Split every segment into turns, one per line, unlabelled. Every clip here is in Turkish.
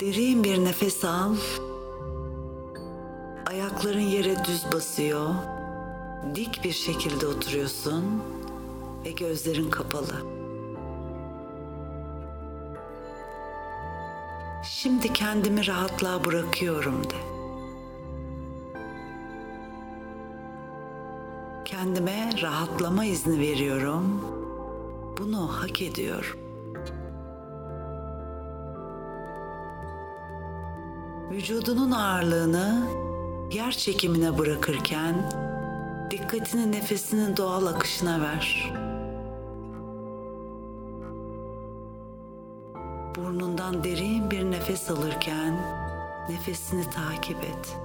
Derin bir nefes al. Ayakların yere düz basıyor. Dik bir şekilde oturuyorsun ve gözlerin kapalı. Şimdi kendimi rahatlığa bırakıyorum de. Kendime rahatlama izni veriyorum. Bunu hak ediyorum. Vücudunun ağırlığını yer çekimine bırakırken dikkatini nefesinin doğal akışına ver. Burnundan derin bir nefes alırken nefesini takip et.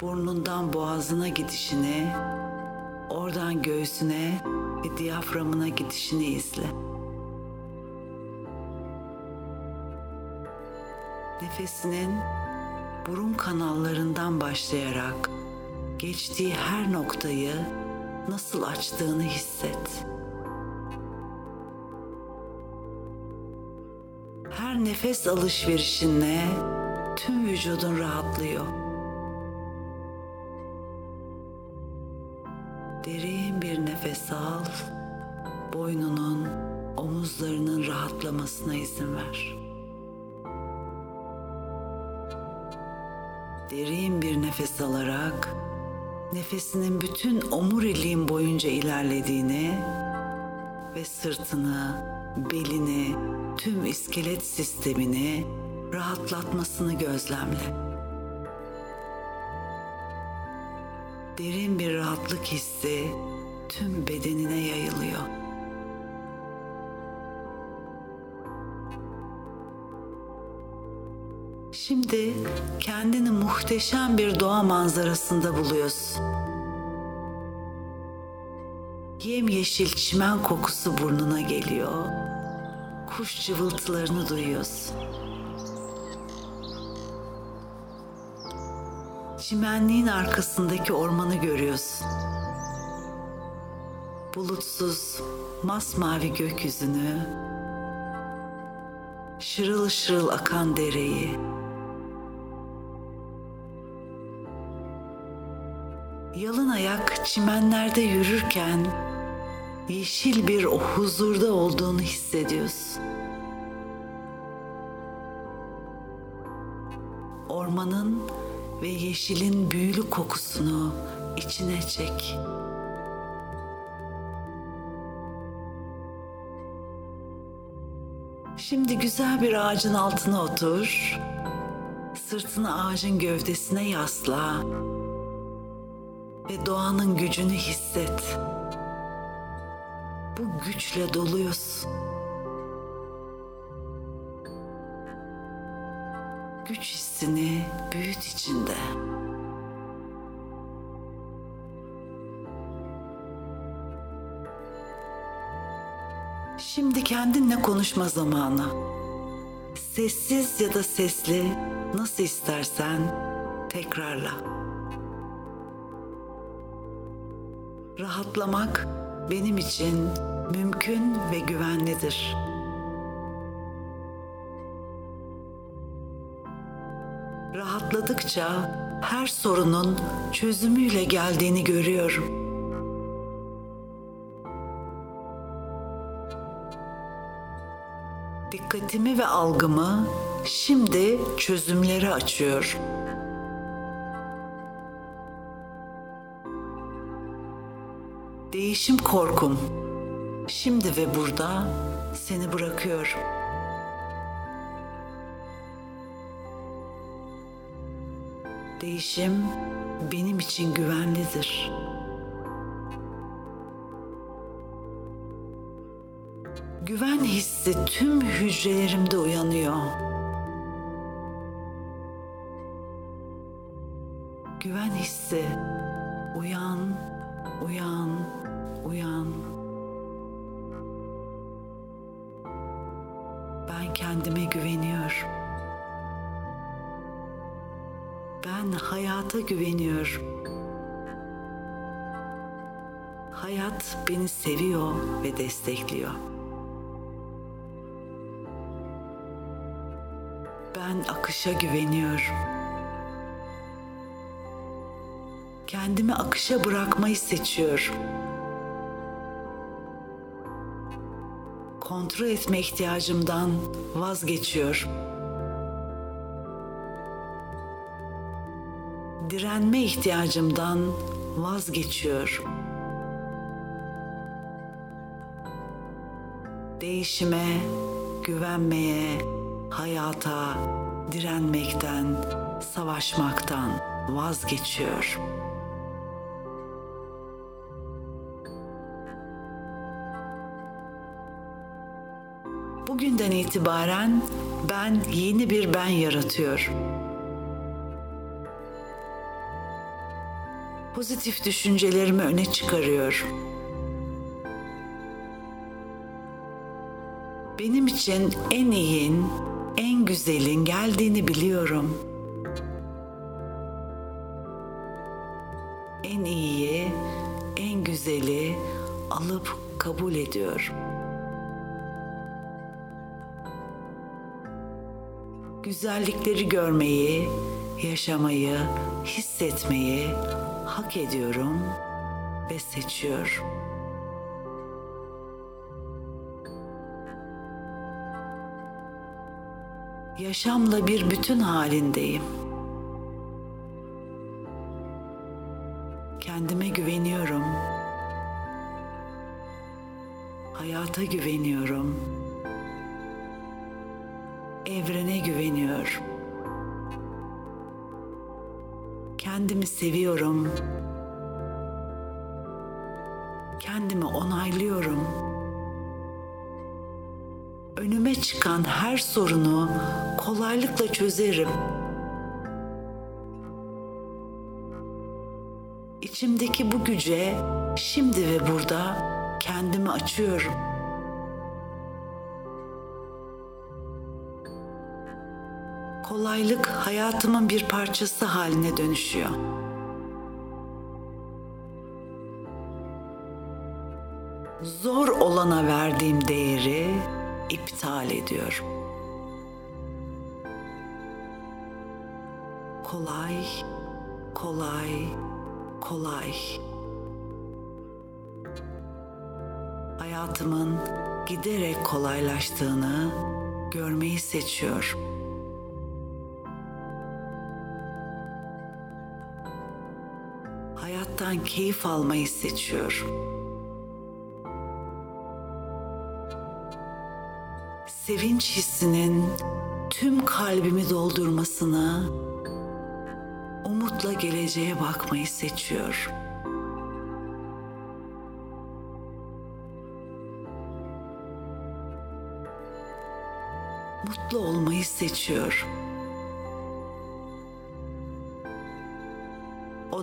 Burnundan boğazına gidişini, oradan göğsüne ve diyaframına gidişini izle. Nefesinin burun kanallarından başlayarak geçtiği her noktayı nasıl açtığını hisset. Her nefes alışverişinle tüm vücudun rahatlıyor. Derin bir nefes al. Boynunun, omuzlarının rahatlamasına izin ver. Derin bir nefes alarak nefesinin bütün omuriliğin boyunca ilerlediğini ve sırtını, belini, tüm iskelet sistemini rahatlatmasını gözlemle. Derin bir rahatlık hissi tüm bedenine yayılıyor. Şimdi kendini muhteşem bir doğa manzarasında buluyorsun. Yemyeşil çimen kokusu burnuna geliyor. Kuş cıvıltılarını duyuyorsun. Çimenliğin arkasındaki ormanı görüyorsun. Bulutsuz, masmavi gökyüzünü, şırıl şırıl akan dereyi, Yalın ayak çimenlerde yürürken yeşil bir o huzurda olduğunu hissediyorsun. Ormanın ve yeşilin büyülü kokusunu içine çek. Şimdi güzel bir ağacın altına otur. Sırtını ağacın gövdesine yasla ve doğanın gücünü hisset. Bu güçle doluyorsun. Güç hissini büyüt içinde. Şimdi kendinle konuşma zamanı. Sessiz ya da sesli nasıl istersen tekrarla. Rahatlamak benim için mümkün ve güvenlidir. Rahatladıkça her sorunun çözümüyle geldiğini görüyorum. Dikkatimi ve algımı şimdi çözümlere açıyorum. Değişim korkum. Şimdi ve burada seni bırakıyorum. Değişim benim için güvenlidir. Güven hissi tüm hücrelerimde uyanıyor. Güven hissi uyan, uyan, uyan. Ben kendime güveniyorum. Ben hayata güveniyorum. Hayat beni seviyor ve destekliyor. Ben akışa güveniyorum. Kendimi akışa bırakmayı seçiyorum. Kontrol etme ihtiyacımdan vazgeçiyorum. Direnme ihtiyacımdan vazgeçiyorum. Değişime, güvenmeye, hayata direnmekten, savaşmaktan vazgeçiyor. Bugünden itibaren ben yeni bir ben yaratıyorum. Pozitif düşüncelerimi öne çıkarıyorum. Benim için en iyin, en güzelin geldiğini biliyorum. En iyiyi, en güzeli alıp kabul ediyorum. Güzellikleri görmeyi, yaşamayı, hissetmeyi hak ediyorum ve seçiyorum. yaşamla bir bütün halindeyim. Kendime güveniyorum. Hayata güveniyorum. Evrene güveniyorum. Kendimi seviyorum. Kendimi onaylıyorum önüme çıkan her sorunu kolaylıkla çözerim. İçimdeki bu güce şimdi ve burada kendimi açıyorum. Kolaylık hayatımın bir parçası haline dönüşüyor. Zor olana verdiğim değeri iptal ediyorum. Kolay, kolay, kolay. Hayatımın giderek kolaylaştığını görmeyi seçiyorum. Hayattan keyif almayı seçiyorum. sevinç hissinin tüm kalbimi doldurmasını, umutla geleceğe bakmayı seçiyor. Mutlu olmayı seçiyor.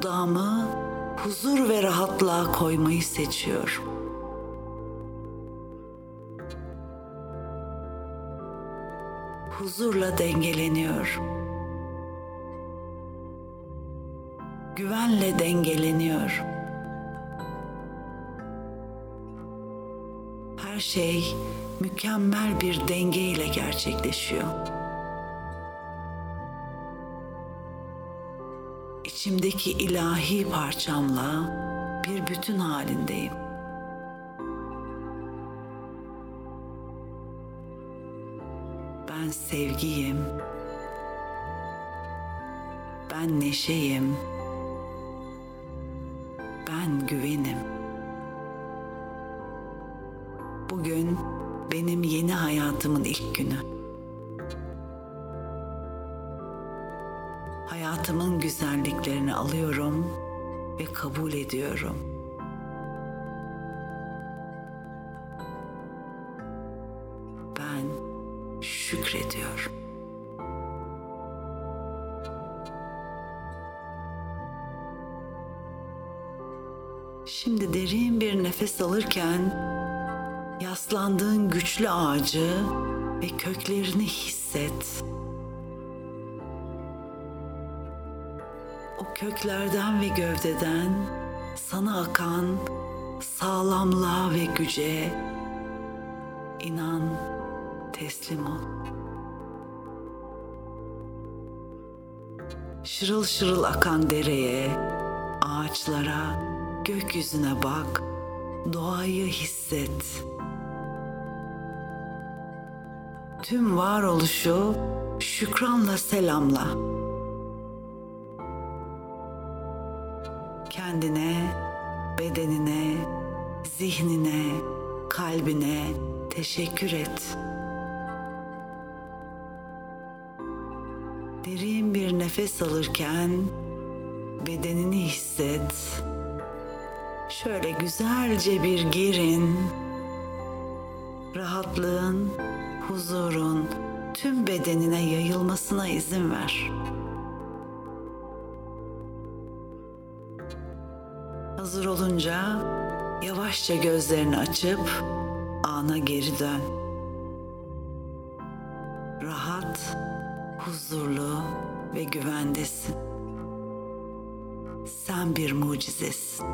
Odağımı huzur ve rahatlığa koymayı seçiyor. huzurla dengeleniyor. Güvenle dengeleniyor. Her şey mükemmel bir denge ile gerçekleşiyor. İçimdeki ilahi parçamla bir bütün halindeyim. Ben sevgiyim. Ben neşeyim. Ben güvenim. Bugün benim yeni hayatımın ilk günü. Hayatımın güzelliklerini alıyorum ve kabul ediyorum.'' şükrediyor. Şimdi derin bir nefes alırken yaslandığın güçlü ağacı ve köklerini hisset. Köklerden ve gövdeden sana akan sağlamlığa ve güce inan teslim ol. Şırıl şırıl akan dereye, ağaçlara, gökyüzüne bak, doğayı hisset. Tüm varoluşu şükranla selamla. Kendine, bedenine, zihnine, kalbine teşekkür et. Derin bir nefes alırken bedenini hisset. Şöyle güzelce bir girin. Rahatlığın, huzurun tüm bedenine yayılmasına izin ver. Hazır olunca yavaşça gözlerini açıp ana geri dön. Rahat, huzurlu ve güvendesin. Sen bir mucizesin.